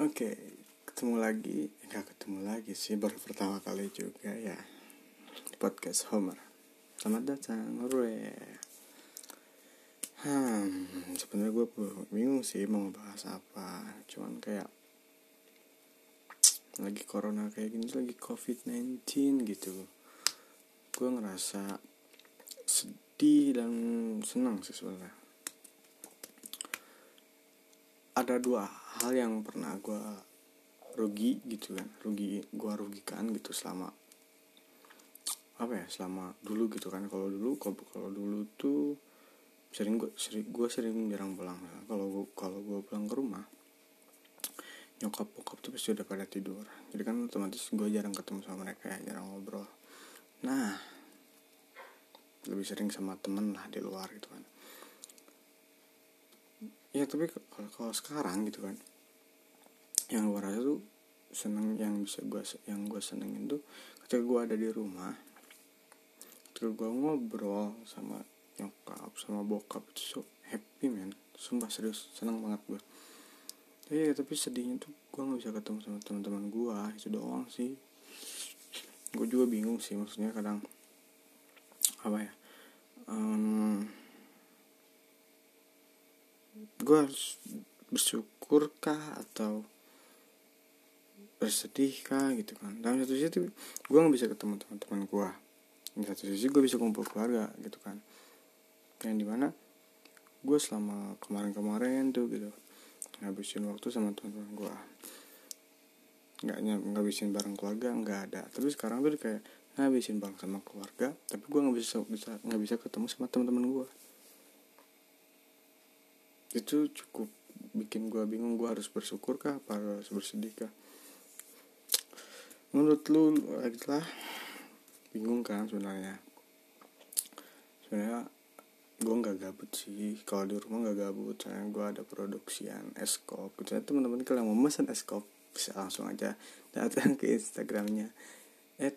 Oke, ketemu lagi. Enggak ketemu lagi sih, baru pertama kali juga ya. Podcast Homer. Selamat datang, hore. Hmm, sebenarnya gue bingung sih mau ngebahas apa. Cuman kayak lagi corona kayak gini, lagi covid-19 gitu. Gue ngerasa sedih dan senang sih sebenarnya. Ada dua hal yang pernah gue rugi gitu kan rugi gue rugikan gitu selama apa ya selama dulu gitu kan. Kalau dulu kalau dulu tuh sering gue sering gue sering jarang pulang kalau kalau gue pulang ke rumah nyokap bokap tuh pasti udah pada tidur. Jadi kan otomatis gue jarang ketemu sama mereka ya jarang ngobrol. Nah lebih sering sama temen lah di luar gitu kan ya tapi kalau, sekarang gitu kan yang gue rasa tuh seneng yang bisa gue yang gue senengin tuh ketika gue ada di rumah ketika gue ngobrol sama nyokap sama bokap itu so happy man sumpah serius seneng banget gue ya tapi sedihnya tuh gue nggak bisa ketemu sama teman-teman gue itu doang sih. Gue juga bingung sih maksudnya kadang apa ya um, gue harus bersyukur kah atau bersedih kah gitu kan. Dalam satu sisi gue nggak bisa ketemu teman-teman gue di satu sisi gue bisa kumpul keluarga gitu kan. Yang di mana gue selama kemarin-kemarin tuh gitu ngabisin waktu sama teman-teman gue nggak ngabisin bareng keluarga nggak ada. Tapi sekarang tuh kayak ngabisin bareng sama keluarga tapi gue nggak bisa bisa bisa ketemu sama teman-teman gue itu cukup bikin gue bingung gue harus bersyukur kah apa harus bersedih kah menurut lu adalah bingung kan sebenarnya? Sebenarnya gue nggak gabut sih. Kalau di rumah nggak gabut soalnya gue ada produksian eskop. Gitu ya teman-teman kalau mau pesan eskop bisa langsung aja datang ke instagramnya. At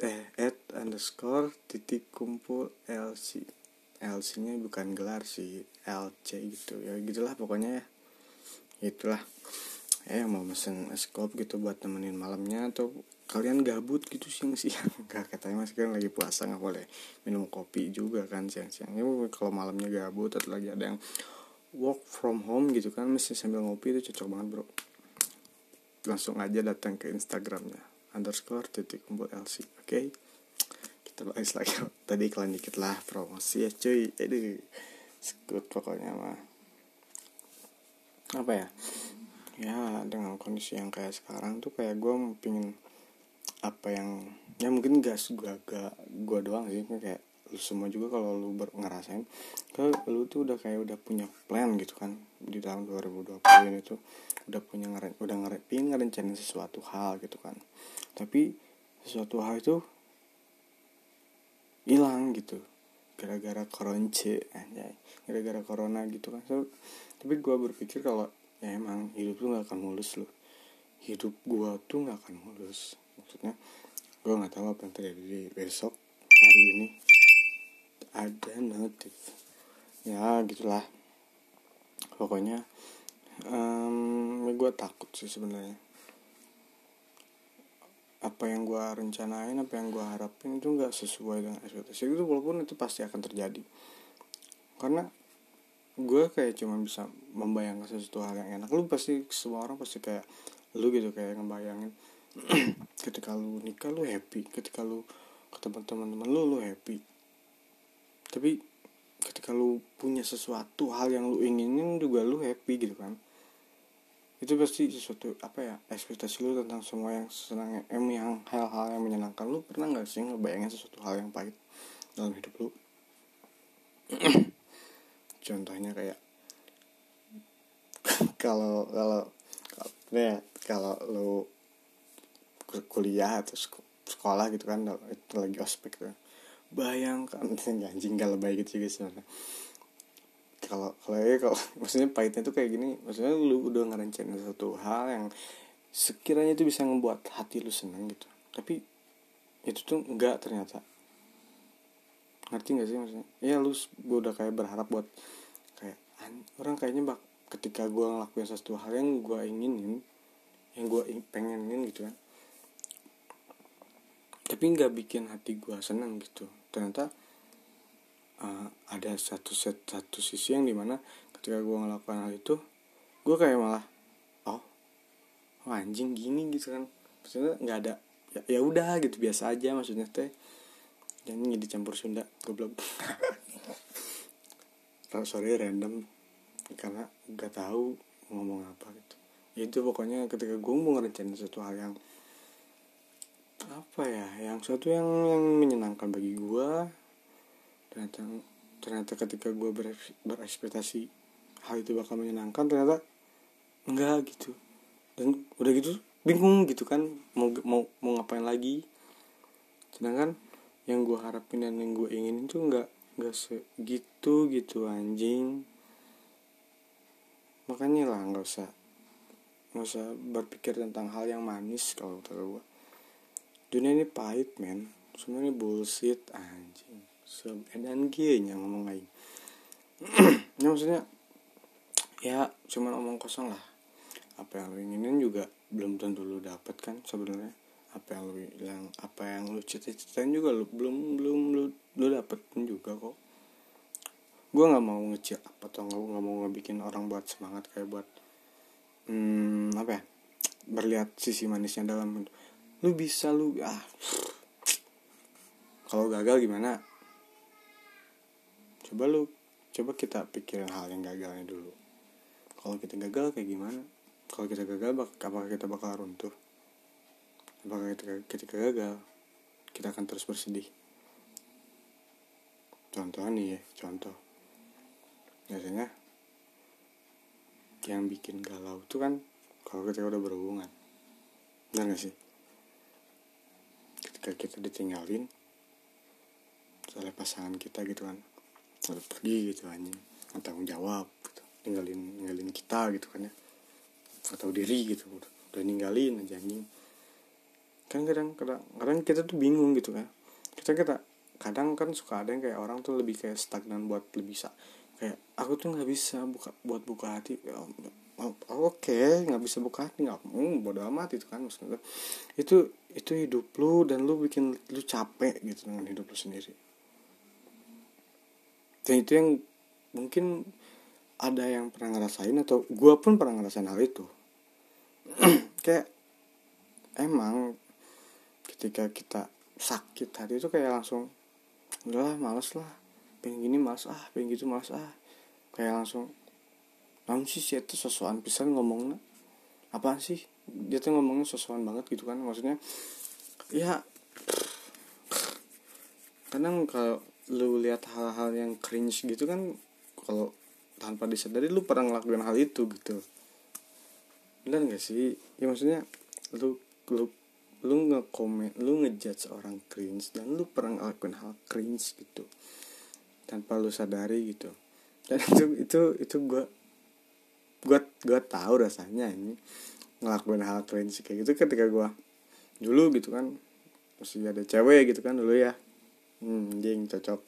eh at underscore titik kumpul lc lc nya bukan gelar sih lc gitu. Ya gitulah pokoknya ya. Itulah. Eh mau mesen es kopi gitu buat temenin malamnya atau kalian gabut gitu siang-siang gak katanya mas kan lagi puasa nggak boleh minum kopi juga kan siang-siang. Ya kalau malamnya gabut atau lagi ada yang work from home gitu kan mesti sambil ngopi itu cocok banget bro. Langsung aja datang ke instagramnya underscore titik kumpul lc oke? okay? Bahas lagi tadi iklan dikit lah promosi ya cuy. Jadi sekut pokoknya mah. Apa ya? Ya dengan kondisi yang kayak sekarang tuh kayak gue pingin apa yang ya mungkin gak gue gak gue doang sih kayak lu semua juga kalau lu ber, ngerasain kalau lu tuh udah kayak udah punya plan gitu kan. Di tahun 2020 ini tuh udah punya ngeren udah ngeren pingin ngerencanain sesuatu hal gitu kan. Tapi sesuatu hal itu hilang gitu. Gara-gara koronce gara-gara corona gitu kan. So, tapi gue berpikir kalau ya emang hidup tuh gak akan mulus loh. Hidup gua tuh gak akan mulus. Maksudnya gua nggak tahu apa yang terjadi besok hari ini. Ada notif. Ya gitulah. Pokoknya um, gue takut sih sebenarnya apa yang gue rencanain apa yang gue harapin itu nggak sesuai dengan ekspektasi itu walaupun itu pasti akan terjadi. Karena gue kayak cuma bisa membayangkan sesuatu hal yang enak. Lu pasti semua orang pasti kayak lu gitu kayak ngebayangin. Ketika lu nikah lu happy. Ketika lu ketemu teman-teman lu lu happy. Tapi ketika lu punya sesuatu hal yang lu inginin juga lu happy gitu kan itu pasti sesuatu apa ya ekspektasi lu tentang semua yang senang em yang hal-hal yang menyenangkan lu. Pernah nggak sih ngebayangin sesuatu hal yang pahit dalam hidup lu? Contohnya kayak kalau kalau ya kalau lu kuliah atau sekolah gitu kan itu lagi ospek tuh. Bayangkan anjing gak lebay gitu juga sebenarnya kalau kalau ya kalau maksudnya pahitnya tuh kayak gini maksudnya lu udah ngerencanain satu hal yang sekiranya itu bisa membuat hati lu seneng gitu. Tapi itu tuh enggak ternyata. Ngerti gak sih maksudnya? Ya lu gue udah kayak berharap buat kayak orang kayaknya bak ketika gue ngelakuin sesuatu hal yang gue inginin yang gue pengenin gitu kan. Tapi nggak bikin hati gue seneng gitu. Ternyata uh, ada satu set satu sisi yang di mana ketika gue ngelakukan hal itu gue kayak malah oh, oh anjing gini gitu kan. Maksudnya nggak ada ya, ya udah gitu biasa aja maksudnya teh. Jangan jadi campur Sunda goblok. Sorry random. Karena gak tahu ngomong apa gitu. Itu pokoknya ketika gue mau ngerencanain sesuatu hal yang apa ya yang suatu yang yang menyenangkan bagi gue ternyata ternyata ketika gue ber, berekspektasi hal itu bakal menyenangkan ternyata enggak gitu. Dan udah gitu bingung gitu kan mau mau mau ngapain lagi. Sedangkan yang gue harapin dan yang gue ingin itu enggak enggak segitu gitu anjing. Makanya lah nggak usah nggak usah berpikir tentang hal yang manis kalau kata gue dunia ini pahit men. Semua bullshit anjing dan G nya ngomong lain ya maksudnya ya cuman omong kosong lah. Apa yang lu inginin juga belum tentu lu dapet kan sebenarnya. Apa yang lu yang apa yang lu cita-citain juga lu belum belum lu lu dapetin juga kok. Gue nggak mau ngecil apa atau nggak mau ngebikin orang buat semangat kayak buat hmm, apa ya berlihat sisi manisnya dalam lu bisa lu ah kalau gagal gimana coba lu coba kita pikirin hal yang gagalnya dulu. Kalau kita gagal kayak gimana? Kalau kita gagal apakah kita bakal runtuh? Apakah kita ketika gagal kita akan terus bersedih? Contoh nih ya contoh. Biasanya yang bikin galau itu kan kalau kita udah berhubungan. Benar gak sih? Ketika kita ditinggalin oleh pasangan kita gitu kan lalu pergi gitu anjing. Nggak tanggung jawab gitu. ninggalin ninggalin kita gitu kan ya. Nggak tahu diri gitu. Udah, ninggalin aja anjing. Kan kadang kadang kadang kita tuh bingung gitu kan. Kita kita kadang kan suka ada yang kayak orang tuh lebih kayak stagnan buat lebih bisa. Kayak aku tuh nggak bisa buka buat buka hati. Ya, oh, oke okay, nggak bisa buka hati nggak hmm, bodo amat itu kan maksudnya itu itu hidup lu dan lu bikin lu capek gitu dengan hidup lu sendiri dan itu yang mungkin ada yang pernah ngerasain atau gue pun pernah ngerasain hal itu. Kayak emang ketika kita sakit hati itu kayak langsung udahlah males lah. Pengen gini males ah pengen gitu males ah. Kayak langsung namun sih sih itu sesuatu pisan ngomongnya? Apaan sih? Dia tuh ngomongnya sosokan banget gitu kan. Maksudnya ya kadang kalau lu lihat hal-hal yang cringe gitu kan kalau tanpa disadari lu pernah ngelakuin hal itu gitu. Benar gak sih? Ya maksudnya lu lu lu ngekomen lu ngejudge orang cringe dan lu pernah ngelakuin hal cringe gitu. Tanpa lu sadari gitu. Dan itu itu itu gue gue gue tahu rasanya ini ngelakuin hal cringe kayak gitu ketika gue dulu gitu kan masih ada cewek gitu kan dulu ya hmm jing cocok.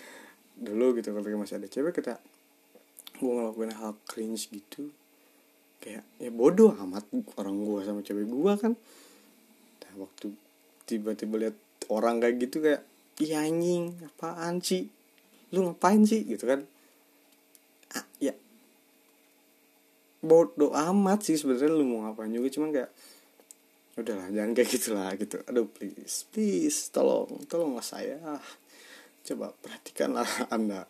Dulu gitu ketika masih ada cewek kita gue ngelakuin hal cringe gitu. Kayak ya bodoh amat orang gue sama cewek gue kan. Nah, waktu tiba-tiba lihat orang kayak gitu kayak iya anjing apaan sih? Lu ngapain sih? Gitu kan. Ah, ya. Bodoh amat sih sebenarnya lu mau ngapain juga cuman kayak udahlah jangan kayak gitulah gitu. Aduh please please tolong tolonglah saya. Coba perhatikanlah anda.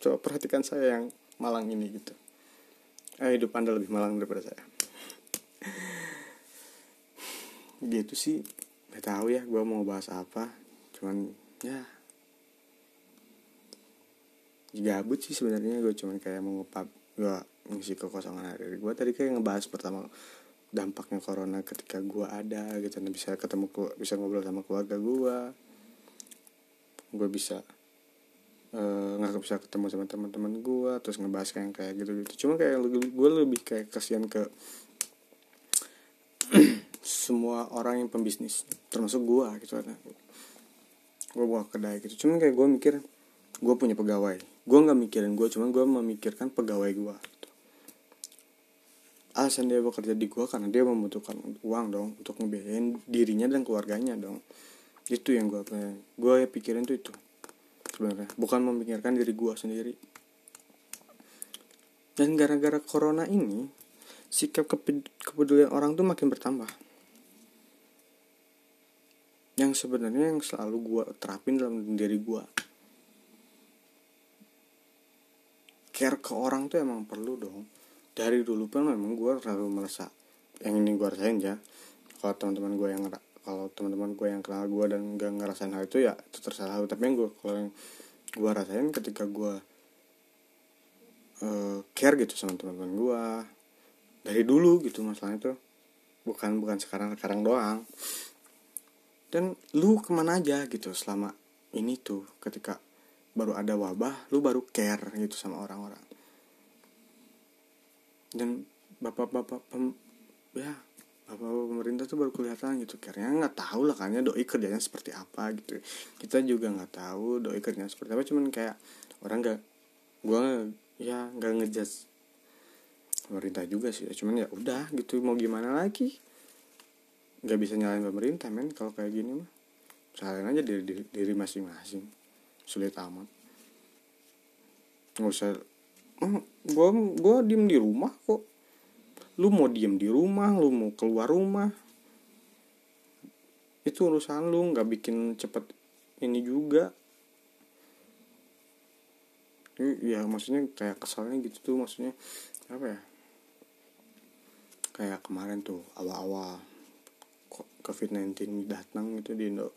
Coba perhatikan saya yang malang ini gitu. Eh, hidup anda lebih malang daripada saya. Gitu sih. Gak tahu ya gue mau bahas apa. Cuman ya. Gabut sih sebenarnya gue cuman kayak mau ngepap gue ngisi kekosongan hari gue tadi kayak ngebahas pertama dampaknya corona ketika gue ada gitu. Dan bisa ketemu bisa ngobrol sama keluarga gue gue bisa eh, nggak uh, bisa ketemu sama teman-teman gue terus ngebahas kayak kayak gitu gitu cuma kayak gue lebih kayak kasihan ke semua orang yang pembisnis termasuk gue gitu kan. Gue buka kedai gitu. Cuma kayak gue mikir gue punya pegawai. Gue nggak mikirin gue cuman gue memikirkan pegawai gue. Alasan dia bekerja di gua karena dia membutuhkan uang dong untuk ngebiayain dirinya dan keluarganya dong. Itu yang gua gua pikirin tuh itu sebenarnya. Bukan memikirkan diri gua sendiri. Dan gara-gara corona ini sikap kepedulian orang tuh makin bertambah. Yang sebenarnya yang selalu gua terapin dalam diri gua. Care ke orang tuh emang perlu dong dari dulu pun memang gue selalu merasa yang ini gue rasain ya. Kalau teman-teman gue yang kalau teman-teman gue yang kenal gue dan gak ngerasain hal itu ya itu terserah. Tapi yang gue kalau yang gue rasain ketika gue uh, care gitu sama teman-teman gue dari dulu gitu masalahnya tuh bukan bukan sekarang sekarang doang. Dan lu ke mana aja gitu selama ini tuh ketika baru ada wabah lu baru care gitu sama orang-orang dan bapak-bapak pem, ya bapak pemerintah tuh baru kelihatan gitu. Karena nggak tahu lah kayaknya doi kerjanya seperti apa gitu. Kita juga nggak tahu doi kerjanya seperti apa cuman kayak orang nggak gua ya nggak ngejudge pemerintah juga sih cuman ya udah gitu mau gimana lagi? Nggak bisa nyalain pemerintah men kalau kayak gini mah. Salahin aja diri, diri masing-masing. Sulit amat. Nggak usah gue gue diem di rumah kok. Lu mau diem di rumah lu mau keluar rumah. Itu urusan lu nggak bikin cepet ini juga. Ya maksudnya kayak kesalnya gitu tuh maksudnya apa ya? Kayak kemarin tuh awal-awal COVID-19 datang gitu di Indo.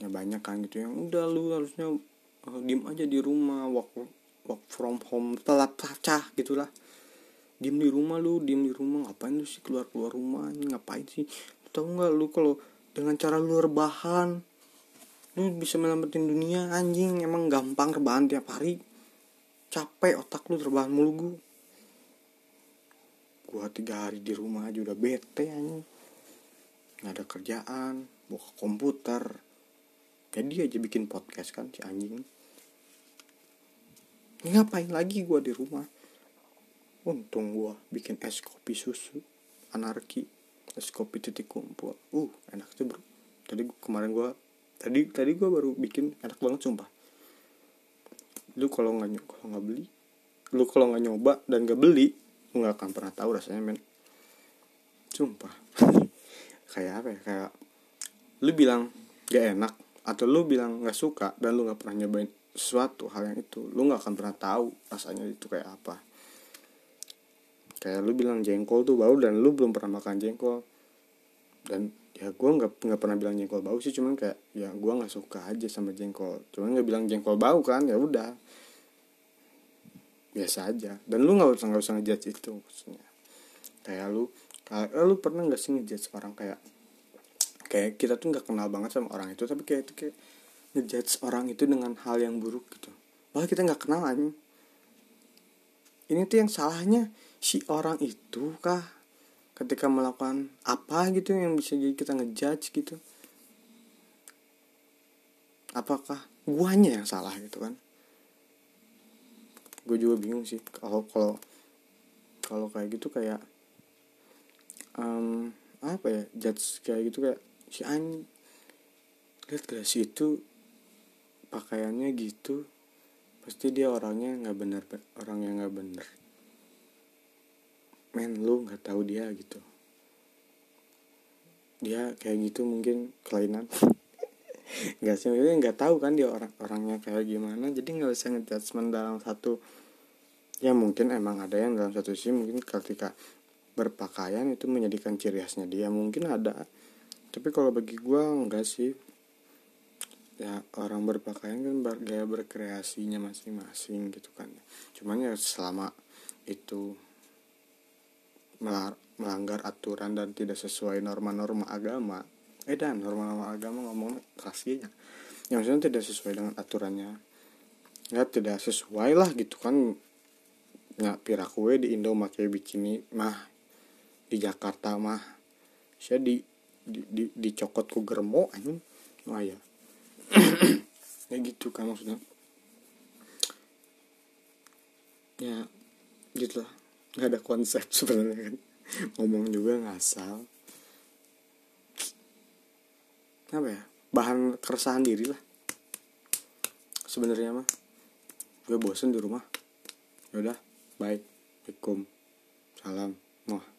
Ya banyak kan gitu yang udah lu harusnya uh, diem aja di rumah waktu work from home telat pecah gitulah. Diem di rumah lu diem di rumah ngapain lu sih keluar keluar rumah ngapain sih? Lu tau nggak lu kalau dengan cara lu rebahan lu bisa melamatin dunia anjing emang gampang rebahan tiap hari. Capek otak lu rebahan mulu gua gua tiga hari di rumah aja udah bete anjing. Nggak ada kerjaan buka komputer. Jadi aja bikin podcast kan si anjing ngapain lagi gue di rumah? Untung gue bikin es kopi susu anarki es kopi titik kumpul. Uh enak tuh bro. Tadi kemarin gue tadi tadi gue baru bikin enak banget sumpah. Lu kalau nggak kalau nggak beli lu kalau nggak nyoba dan nggak beli lu nggak akan pernah tahu rasanya men. Sumpah. Kayak apa ya? Kayak lu bilang gak enak atau lu bilang nggak suka dan lu nggak pernah nyobain sesuatu hal yang itu. Lu nggak akan pernah tahu rasanya itu kayak apa. Kayak lu bilang jengkol tuh bau dan lu belum pernah makan jengkol. Dan ya gue nggak nggak pernah bilang jengkol bau sih cuman kayak ya gue nggak suka aja sama jengkol. Cuman nggak bilang jengkol bau kan ya udah. Biasa aja. Dan lu nggak usah nggak usah ngejudge itu maksudnya. Kayak lu kayak lu pernah nggak sih ngejudge orang kayak kayak kita tuh nggak kenal banget sama orang itu tapi kayak itu kayak ngejudge orang itu dengan hal yang buruk gitu. Bahwa kita nggak kenal aja ini tuh yang salahnya si orang itu kah ketika melakukan apa gitu yang bisa jadi kita ngejudge gitu? Apakah guanya yang salah gitu kan? Gue juga bingung sih kalau kalau kalau kayak gitu kayak um, apa ya judge kayak gitu kayak si an lihat gak sih itu pakaiannya gitu pasti dia orangnya nggak bener orang yang nggak bener. Men lu nggak tahu dia gitu. Dia kayak gitu mungkin kelainan. Nggak sih nggak tahu kan dia orang orangnya kayak gimana. Jadi nggak usah ngejudgement dalam satu ya mungkin emang ada yang dalam satu sih mungkin ketika berpakaian itu menjadikan ciri khasnya dia. Mungkin ada tapi kalau bagi gue enggak sih ya orang berpakaian kan gaya berkreasinya masing-masing gitu kan. Cuman ya selama itu melanggar aturan dan tidak sesuai norma-norma agama eh dan norma-norma agama ngomong kasihnya yang maksudnya tidak sesuai dengan aturannya. Ya tidak sesuai lah gitu kan. Ya pirakue di Indo pakai bikini mah di Jakarta mah saya di di, di dicokot ku germo anjing. Wah ya kayak gitu kan maksudnya. Ya gitu lah nggak ada konsep sebenarnya kan. Ngomong juga ngasal. Apa ya? Bahan keresahan diri lah. Sebenarnya mah gue bosen di rumah. Yaudah bye assalamualaikum. Salam. Muah.